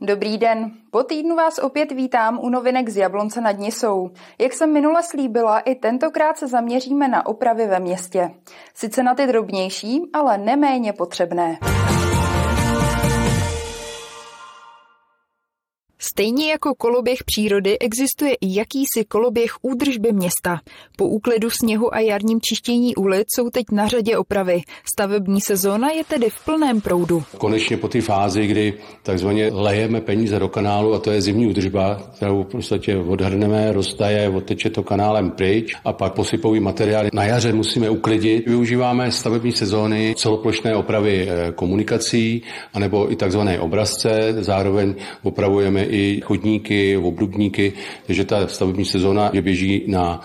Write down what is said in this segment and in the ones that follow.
Dobrý den. Po týdnu vás opět vítám u novinek z Jablonce nad Nisou. Jak jsem minule slíbila, i tentokrát se zaměříme na opravy ve městě. Sice na ty drobnější, ale neméně potřebné. Stejně jako koloběh přírody existuje i jakýsi koloběh údržby města. Po úklidu sněhu a jarním čištění ulic jsou teď na řadě opravy. Stavební sezóna je tedy v plném proudu. Konečně po té fázi, kdy takzvaně lejeme peníze do kanálu, a to je zimní údržba, kterou v podstatě odhrneme, roztaje, odteče to kanálem pryč a pak posypový materiály. Na jaře musíme uklidit. Využíváme stavební sezóny, celoplošné opravy eh, komunikací, anebo i takzvané obrazce. Zároveň opravujeme i chodníky, obrubníky, takže ta stavební sezóna je běží na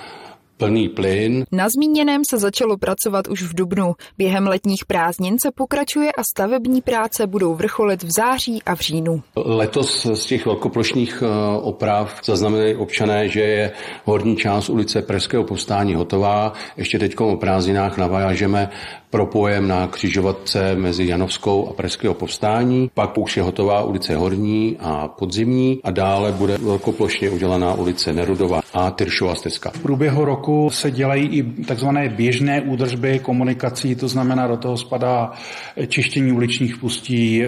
plný plyn. Na zmíněném se začalo pracovat už v Dubnu. Během letních prázdnin se pokračuje a stavební práce budou vrcholit v září a v říjnu. Letos z těch velkoplošných eh, oprav zaznamenali občané, že je horní část ulice Pražského povstání hotová. Ještě teď o prázdninách navážeme propojem na křižovatce mezi Janovskou a Pražského povstání. Pak už je hotová ulice Horní a Podzimní a dále bude velkoplošně udělaná ulice Nerudová a Tyršova stezka. V průběhu roku se dělají i takzvané běžné údržby komunikací, to znamená do toho spadá čištění uličních pustí, e,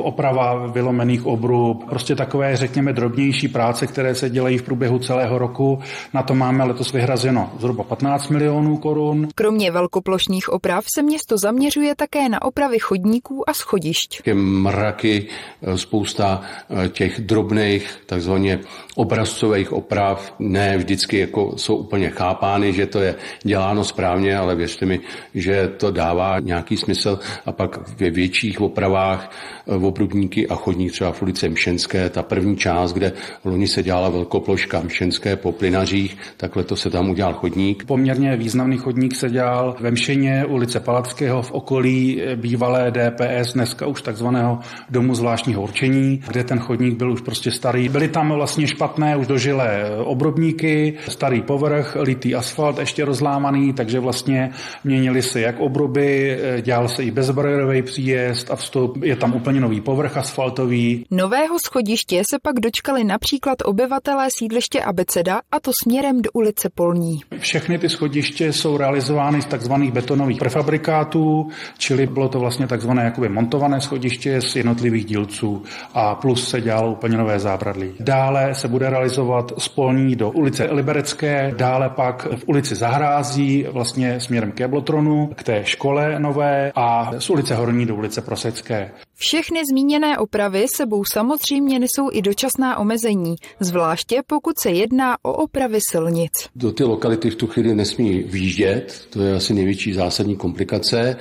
oprava vylomených obrub, prostě takové, řekněme, drobnější práce, které se dělají v průběhu celého roku. Na to máme letos vyhrazeno zhruba 15 milionů korun. Kromě velkoplošných oprav se město zaměřuje také na opravy chodníků a schodišť. Je mraky, e, spousta e, těch drobných, takzvaně obrazcových oprav, ne vždycky jako jsou úplně chápány, že to je děláno správně, ale věřte mi, že to dává nějaký smysl a pak ve větších opravách e, v obrubníky a chodník třeba v ulici Mšenské, ta první část, kde loni se dělala velkoploška Mšenské po plynařích, takhle to se tam udělal chodník. Poměrně významný chodník se dělal ve Mšeně, ulice Palackého v okolí bývalé DPS, dneska už takzvaného domu zvláštního určení, kde ten chodník byl už prostě starý. Byly tam vlastně špatné, už dožilé obrobníky, starý povrch, litý asfalt ještě rozlámaný, takže vlastně měnili se jak obroby, dělal se i bezbariérový příjezd a vstup, je tam úplně nový povrch asfaltový. Nového schodiště se pak dočkali například obyvatelé sídliště Abeceda a to směrem do ulice Polní. Všechny ty schodiště jsou realizovány z takzvaných betonových prefabrikátů fabrikátů, čili bylo to vlastně takzvané jakoby montované schodiště z jednotlivých dílců a plus se dělalo úplně nové zábradlí. Dále se bude realizovat spolní do ulice Liberecké, dále pak v ulici Zahrází, vlastně směrem k Jablotronu, k té škole nové a z ulice Horní do ulice Prosecké. Všechny zmíněné opravy sebou samozřejmě nesou i dočasná omezení, zvláště pokud se jedná o opravy silnic. Do ty lokality v tu chvíli nesmí výjíždět, to je asi největší zásadní komplikace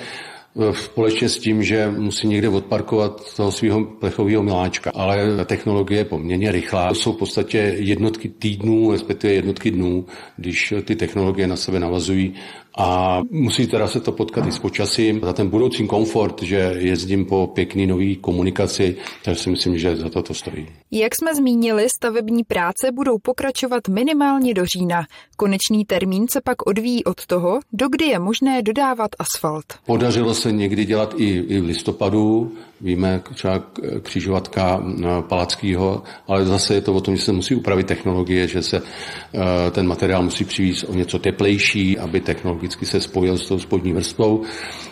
společně s tím, že musí někde odparkovat toho svého plechového miláčka. Ale technologie je poměrně rychlá. To jsou v podstatě jednotky týdnů, respektive jednotky dnů, když ty technologie na sebe navazují a musí teda se to potkat i s počasím. Za ten budoucí komfort, že jezdím po pěkný nový komunikaci, takže si myslím, že za to to stojí. Jak jsme zmínili, stavební práce budou pokračovat minimálně do října. Konečný termín se pak odvíjí od toho, dokdy je možné dodávat asfalt. Podařilo se někdy dělat i, i v listopadu, Víme třeba křižovatka Palackého, ale zase je to o tom, že se musí upravit technologie, že se eh, ten materiál musí přivést o něco teplejší, aby technologicky se spojil s tou spodní vrstvou,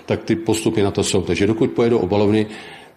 tak ty postupy na to jsou. Takže dokud pojedou obalovny,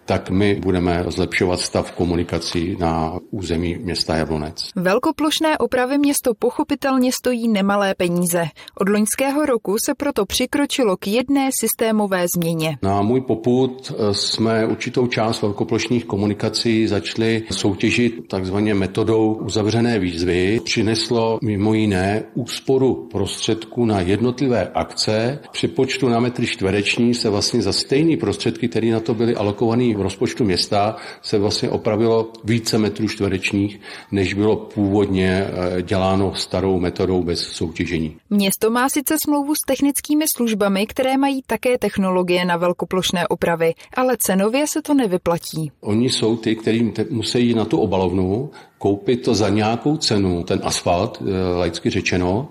tak my budeme zlepšovat stav komunikací na území města Jablonec. Velkoplošné opravy město pochopitelně stojí nemalé peníze. Od loňského roku se proto přikročilo k jedné systémové změně. Na můj poput eh, jsme určitou část velkoplošných komunikací začali soutěžit takzvaně metodou uzavřené výzvy. Přineslo mimo jiné úsporu prostředků na jednotlivé akce. Při počtu na metry čtvereční se vlastně za stejné prostředky, které na to byly alokované v rozpočtu města se vlastně opravilo více metrů čtverečních, než bylo původně eh, děláno starou metodou bez soutěžení. Město má sice smlouvu s technickými službami, které mají také technologie na velkoplošné opravy, ale cenově se to nevyplatí. Oni jsou ty, kteří musí jít na tu obalovnu, koupit to za nějakou cenu, ten asfalt, eh, laicky řečeno,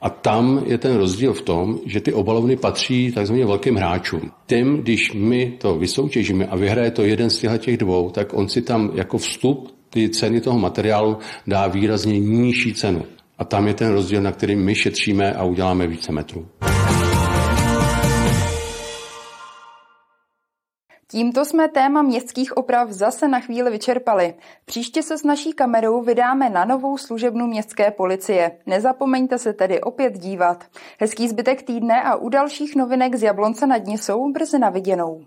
A tam je ten rozdíl v tom, že ty obalovny patří takzvaně velkým hráčům. Tím, když my to vysoutěžíme a vyhraje to jeden z těch dvou, tak on si tam jako vstup ty ceny toho materiálu dá výrazně nižší cenu. A tam je ten rozdíl, na kterým my šetříme a uděláme více metrů. Tímto jsme téma městských oprav zase na chvíli vyčerpali. Příště se s naší kamerou vydáme na novou služebnu městské policie. Nezapomeňte se tedy opět dívat. Hezký zbytek týdne a u dalších novinek z Jablonce nad Nisou brzy na viděnou.